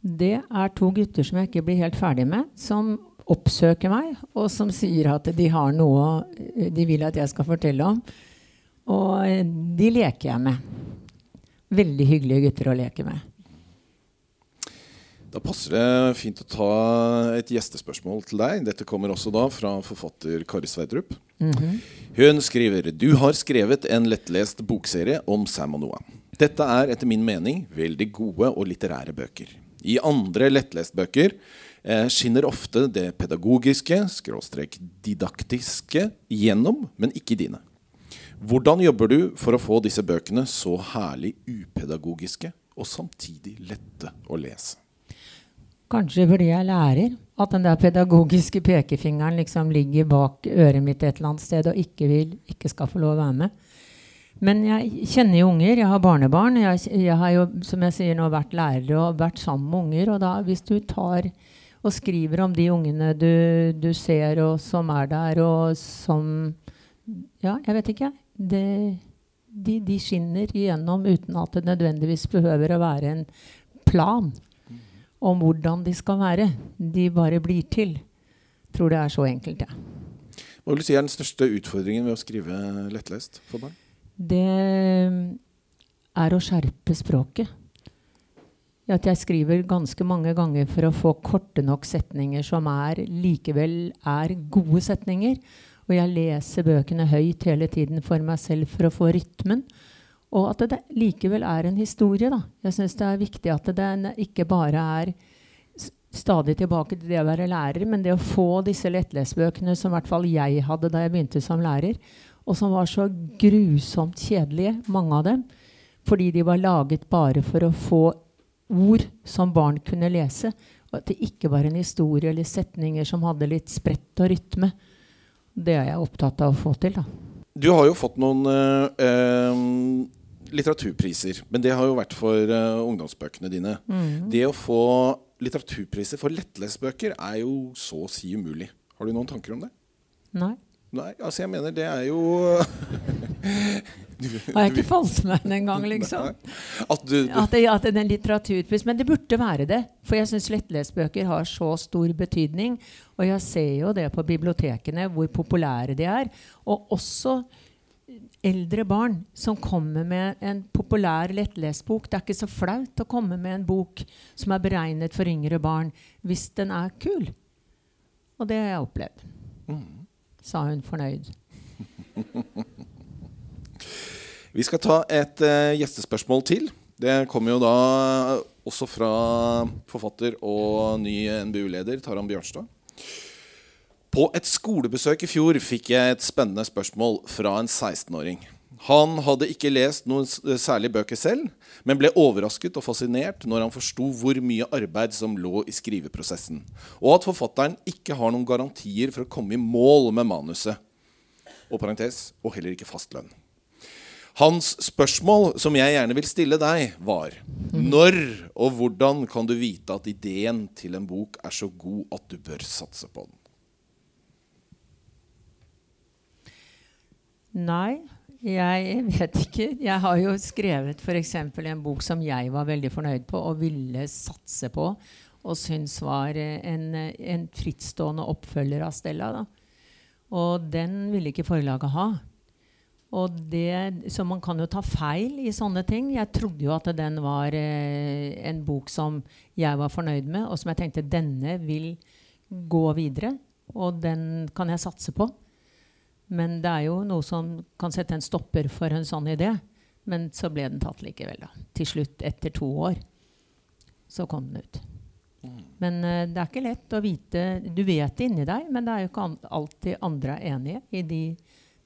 Det er to gutter som jeg ikke blir helt ferdig med, som oppsøker meg, og som sier at de har noe de vil at jeg skal fortelle om. Og eh, de leker jeg med. Veldig hyggelige gutter å leke med. Da passer det fint å ta et gjestespørsmål til deg. Dette kommer også da fra forfatter Kari Sverdrup. Hun skriver Du har skrevet en lettlest bokserie om Sam og Noah. Dette er etter min mening veldig gode og litterære bøker. I andre lettlestbøker eh, skinner ofte det pedagogiske, skråstrek didaktiske, gjennom, men ikke dine. Hvordan jobber du for å få disse bøkene så herlig upedagogiske og samtidig lette å lese? Kanskje fordi jeg lærer at den der pedagogiske pekefingeren liksom ligger bak øret mitt et eller annet sted og ikke, vil, ikke skal få lov å være med. Men jeg kjenner jo unger, jeg har barnebarn. Jeg, jeg har jo som jeg sier nå, vært lærer og vært sammen med unger. Og da, hvis du tar og skriver om de ungene du, du ser og som er der, og som Ja, jeg vet ikke. Det, de, de skinner igjennom uten at det nødvendigvis behøver å være en plan om hvordan de skal være. De bare blir til. Tror det er så enkelt, jeg. Ja. Hva vil du si er den største utfordringen ved å skrive lettlest for barn? Det er å skjerpe språket. At jeg skriver ganske mange ganger for å få korte nok setninger som er, likevel er gode setninger. Og jeg leser bøkene høyt hele tiden for meg selv for å få rytmen. Og at det likevel er en historie. da. Jeg syns det er viktig at det ikke bare er stadig tilbake til det å være lærer, men det å få disse lettlesbøkene som i hvert fall jeg hadde da jeg begynte som lærer, og som var så grusomt kjedelige, mange av dem, fordi de var laget bare for å få ord som barn kunne lese. Og at det ikke var en historie eller setninger som hadde litt sprett og rytme. Det er jeg opptatt av å få til. da. Du har jo fått noen øh, øh, litteraturpriser, men det har jo vært for øh, ungdomsbøkene dine. Mm. Det å få litteraturpriser for lettlesbøker er jo så å si umulig. Har du noen tanker om det? Nei. Nei, altså jeg mener det er jo du, Har jeg ikke falt med den engang, liksom? At, du, du, at, det, at det er en litteraturpris. Men det burde være det. For jeg syns lettlesbøker har så stor betydning. Og jeg ser jo det på bibliotekene, hvor populære de er. Og også eldre barn som kommer med en populær lettlesbok. Det er ikke så flaut å komme med en bok som er beregnet for yngre barn, hvis den er kul. Og det har jeg opplevd. Sa hun fornøyd. Vi skal ta et uh, gjestespørsmål til. Det kommer jo da også fra forfatter og ny NBU-leder Taran Bjørnstad. På et skolebesøk i fjor fikk jeg et spennende spørsmål fra en 16-åring. Han hadde ikke lest noen s- særlige bøker selv, men ble overrasket og fascinert når han forsto hvor mye arbeid som lå i skriveprosessen, og at forfatteren ikke har noen garantier for å komme i mål med manuset, og parentes, og heller ikke fast lønn. Hans spørsmål, som jeg gjerne vil stille deg, var Når og hvordan kan du vite at ideen til en bok er så god at du bør satse på den? Nei, jeg vet ikke. Jeg har jo skrevet f.eks. en bok som jeg var veldig fornøyd på og ville satse på, og syns var eh, en, eh, en frittstående oppfølger av Stella. Da. Og den ville ikke forlaget ha. Og det, så man kan jo ta feil i sånne ting. Jeg trodde jo at den var eh, en bok som jeg var fornøyd med, og som jeg tenkte denne vil gå videre. Og den kan jeg satse på. Men det er jo noe som kan sette en stopper for en sånn idé. Men så ble den tatt likevel, da. Til slutt, etter to år, så kom den ut. Men uh, det er ikke lett å vite Du vet det inni deg, men det er jo ikke an alltid andre er enige i de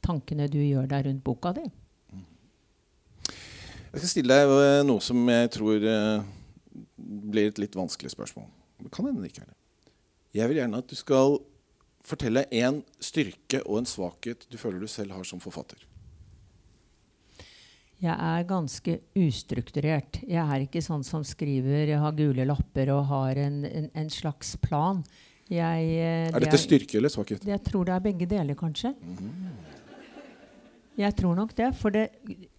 tankene du gjør deg rundt boka di. Jeg skal stille deg eh, noe som jeg tror eh, blir et litt vanskelig spørsmål. Det kan hende det ikke er det. Jeg vil gjerne at du skal fortelle en styrke og en svakhet du føler du selv har som forfatter. Jeg er ganske ustrukturert. Jeg er ikke sånn som skriver, jeg har gule lapper og har en, en, en slags plan. Jeg, eh, Er det dette styrke eller svakhet? Jeg tror det er begge deler, kanskje. Jeg tror nok det. For det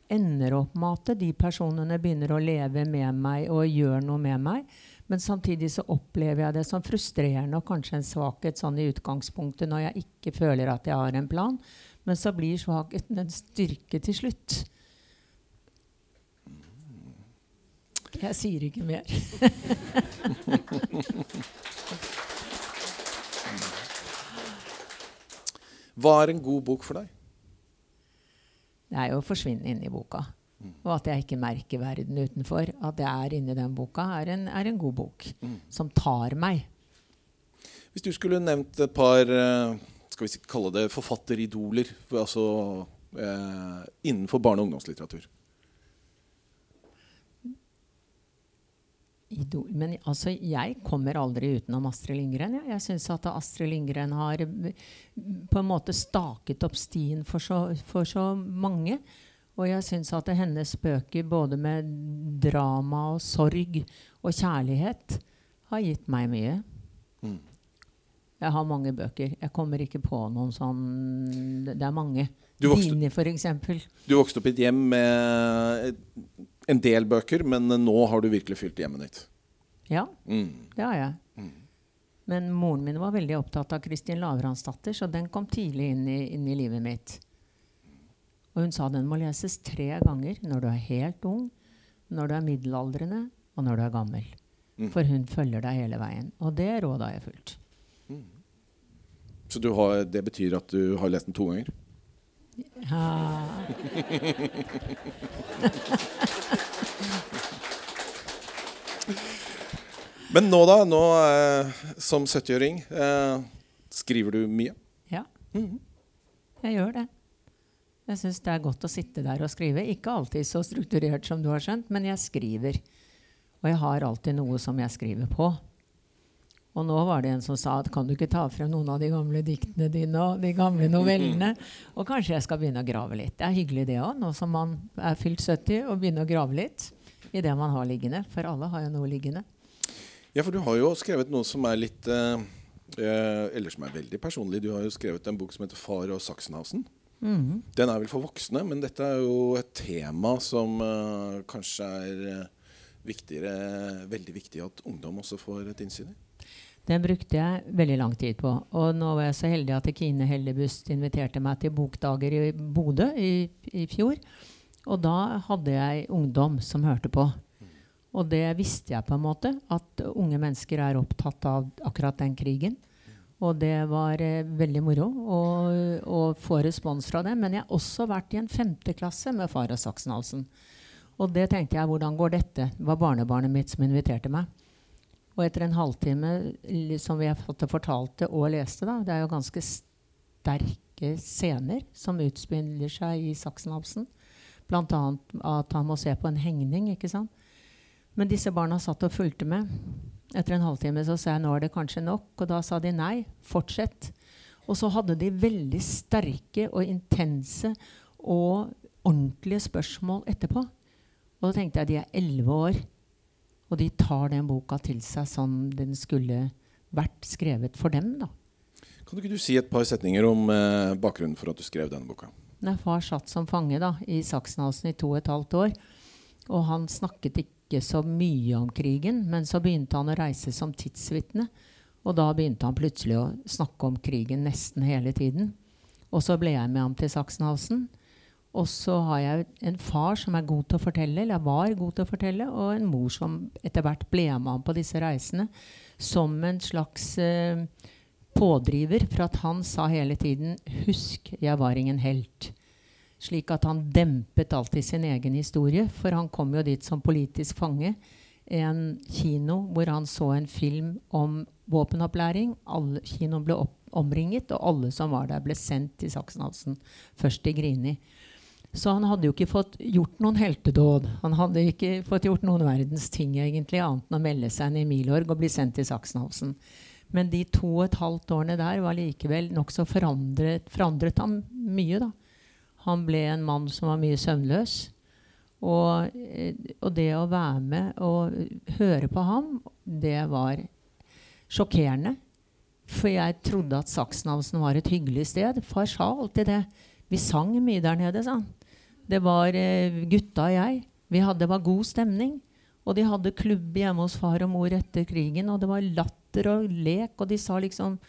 ender opp med at de personene begynner å leve med meg og gjør noe med meg. Men samtidig så opplever jeg det som frustrerende og kanskje en svakhet sånn i utgangspunktet når jeg ikke føler at jeg har en plan. Men så blir svakheten en styrke til slutt. Jeg sier ikke mer. Hva er en god bok for deg? Det er jo å forsvinne inn i boka. Og at jeg ikke merker verden utenfor. At jeg er inni den boka, er en, er en god bok. Som tar meg. Hvis du skulle nevnt et par eh, skal vi kalle det forfatteridoler altså, eh, innenfor barne- og ungdomslitteratur. Idol. Men altså, jeg kommer aldri utenom Astrid Lindgren. Jeg, jeg syns at Astrid Lindgren har eh, på en måte staket opp stien for så, for så mange. Og jeg syns at hennes bøker, både med drama og sorg og kjærlighet, har gitt meg mye. Mm. Jeg har mange bøker. Jeg kommer ikke på noen sånn Det er mange. Du vokste- Dine, eksempel. Du vokste opp i et hjem med en del bøker, men nå har du virkelig fylt hjemmet ditt. Ja, Mm. det har jeg. Men moren min var veldig opptatt av Kristin Lavransdatter, så den kom tidlig inn i, inn i livet mitt. Og hun sa den må leses tre ganger når du er helt ung, når du er middelaldrende, og når du er gammel. Mm. For hun følger deg hele veien. Og det rådet har jeg fulgt. Så du har, det betyr at du har lest den to ganger? Ja. Men nå, da? Nå eh, som 70-åring, eh, skriver du mye? ja. Jeg gjør det. Jeg syns det er godt å sitte der og skrive. Ikke alltid så strukturert som du har skjønt, men jeg skriver. Og jeg har alltid noe som jeg skriver på. Og nå var det en som sa at kan du ikke ta frem noen av de gamle diktene dine og de gamle novellene? Og kanskje jeg skal begynne å grave litt. Det er hyggelig det òg, nå som man er fylt 70, å begynne å grave litt i det man har liggende. For alle har jo noe liggende. Ja, for du har jo skrevet noe som er litt eh, eh, Eller som er veldig personlig. Du har jo skrevet en bok som heter 'Far og Sachsenhausen'. Mhm. Den er vel for voksne, men dette er jo et tema som uh, kanskje er eh, viktigere, veldig viktig at ungdom også får et innsyn i. Den brukte jeg veldig lang tid på. Og nå var jeg så heldig at Kine Hellebust inviterte meg til bokdager i Bodø i, i fjor. Og da hadde jeg ungdom som hørte på. Og det visste jeg på en måte, at unge mennesker er opptatt av akkurat den krigen. Og det var eh, veldig moro å, å få respons fra det. Men jeg har også vært i en femteklasse med far og Saksenhalsen. Og det tenkte jeg, hvordan går dette? Det var barnebarnet mitt som inviterte meg. Og etter en halvtime som vi fortalte og leste, da, det er jo ganske sterke scener som utspiller seg i Saksenhalsen. Annet at han må se på en hengning, ikke sant. Men disse barna satt og fulgte med. Etter en halvtime så sa jeg nå er det kanskje nok, og da sa de nei, fortsett. Og så hadde de veldig sterke og intense og ordentlige spørsmål etterpå. Og da tenkte jeg de er elleve år, og de tar den boka til seg som den skulle vært skrevet for dem. da. Kan du ikke du si et par setninger om eh, bakgrunnen for at du skrev denne boka? Nei, far satt som fange da, i Saksenhalsen i to og et halvt år, og han snakket ikke så mye om krigen, men så begynte han å reise som tidsvitne. Og da begynte han plutselig å snakke om krigen nesten hele tiden. Og så ble jeg med ham til Saksenhalsen. Og så har jeg en far som er god til å fortelle, eller var god til å fortelle, og en mor som etter hvert ble med ham på disse reisene som en slags eh, pådriver for at han sa hele tiden 'Husk, jeg var ingen helt'. Slik at han dempet alltid sin egen historie, for han kom jo dit som politisk fange. En kino hvor han så en film om våpenopplæring. Alle, kinoen ble opp, omringet, og alle som var der, ble sendt til Saksenhalsen. Først til Grini. Så han hadde jo ikke fått gjort noen heltedåd. Han hadde ikke fått gjort noen verdens ting egentlig, annet enn å melde seg inn i Milorg og bli sendt til Saksenhalsen. Men de to og et halvt årene der var likevel nokså forandret, forandret ham mye. da. Han ble en mann som var mye søvnløs. Og, eh, og det å være med og høre på ham, det var sjokkerende. For jeg trodde at Saksenhalsen var et hyggelig sted. Far sa alltid det. Vi sang mye der nede, sa han. Det var eh, gutta og jeg. Vi hadde, det var god stemning. Og de hadde klubb hjemme hos far og mor etter krigen, og det var latter og lek. Og de sa liksom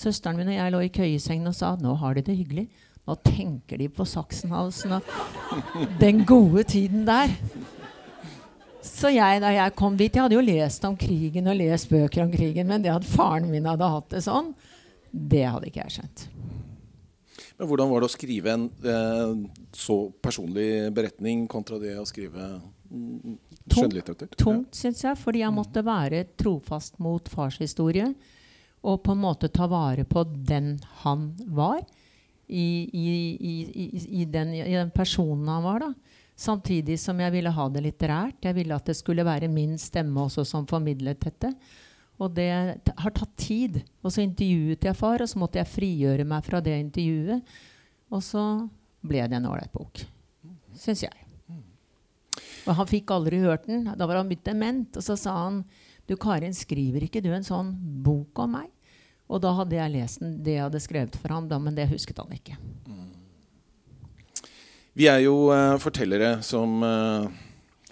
Søsteren min og jeg lå i køyesengen og sa nå har de det hyggelig. Nå tenker de på Saksenhalsen og den gode tiden der. Så jeg, da jeg kom dit Jeg hadde jo lest om krigen og lest bøker om krigen, men det at faren min hadde hatt det sånn, det hadde ikke jeg skjønt. Men Hvordan var det å skrive en eh, så personlig beretning kontra det å skrive mm, skjønnlitteratur? Tungt, syns jeg, fordi jeg måtte være trofast mot fars historie. Og på en måte ta vare på den han var. I, i, i, den, i den personen han var. da. Samtidig som jeg ville ha det litterært. Jeg ville at det skulle være min stemme også som formidlet dette. Og det har tatt tid. Og så intervjuet jeg far, og så måtte jeg frigjøre meg fra det intervjuet. Og så ble det en ålreit bok. Syns jeg. Og han fikk aldri hørt den. Da var han blitt dement. Og så sa han du Karin, skriver ikke du en sånn bok om meg? Og da hadde jeg lest den, det jeg hadde skrevet for ham, da, men det husket han ikke. Vi er jo uh, fortellere som uh,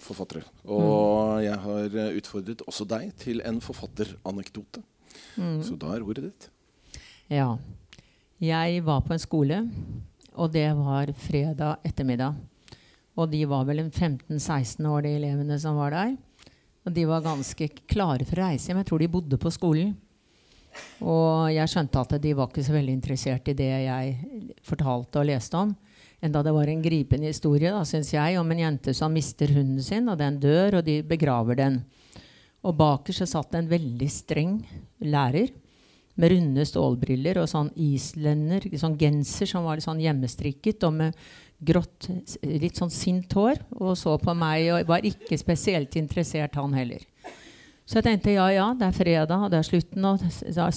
forfattere. Og jeg har eh, utfordret også deg til en forfatteranekdote. Så da er ordet ditt. Ja. Jeg var på en skole, og det var fredag ettermiddag. Og de var vel en 15-16 år, de elevene som var der. Og de var ganske klare for å reise hjem. Jeg tror de bodde på skolen. Og jeg skjønte at de var ikke så veldig interessert i det jeg fortalte og leste om. Enda det var en gripende historie, da, synes jeg, om en jente som mister hunden sin, og den dør, og de begraver den. Og bakerst satt en veldig streng lærer med runde stålbriller og sånn islender, sånn genser som var litt sånn hjemmestrikket, og med grått, litt sånn sint hår, og så på meg og var ikke spesielt interessert, han heller. Så jeg tenkte ja, ja, det er fredag, og det er slutten, og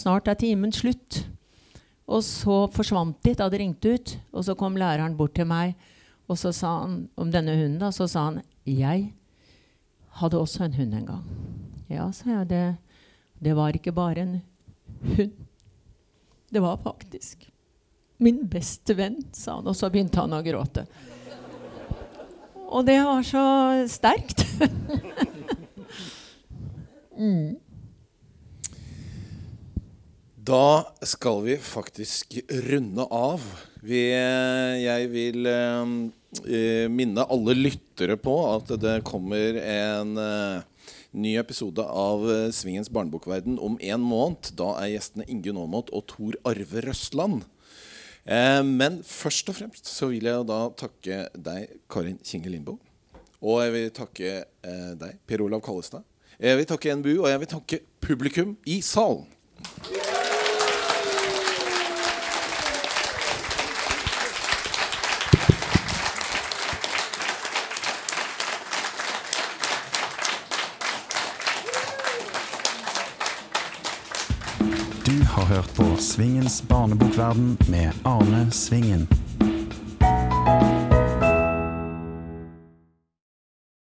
snart er timen slutt. Og så forsvant de da det ringte ut, og så kom læreren bort til meg, og så sa han om denne hunden, da, så sa han jeg hadde også en hund en gang. Ja, sa jeg, det, det var ikke bare en hund. Det var faktisk min beste venn, sa han, og så begynte han å gråte. Og det var så sterkt. mm. Da skal vi faktisk runde av. Vi, jeg vil eh, minne alle lyttere på at det kommer en eh, ny episode av eh, Svingens barnebokverden om en måned. Da er gjestene Ingunn Aamodt og Tor Arve Røsland. Eh, men først og fremst så vil jeg da takke deg, Karin Kinge Lindboe. Og jeg vil takke eh, deg, Per Olav Kallestad. Jeg vil takke NBU, og jeg vil takke publikum i salen. Du har hørt på Svingens barnebokverden med Arne Svingen.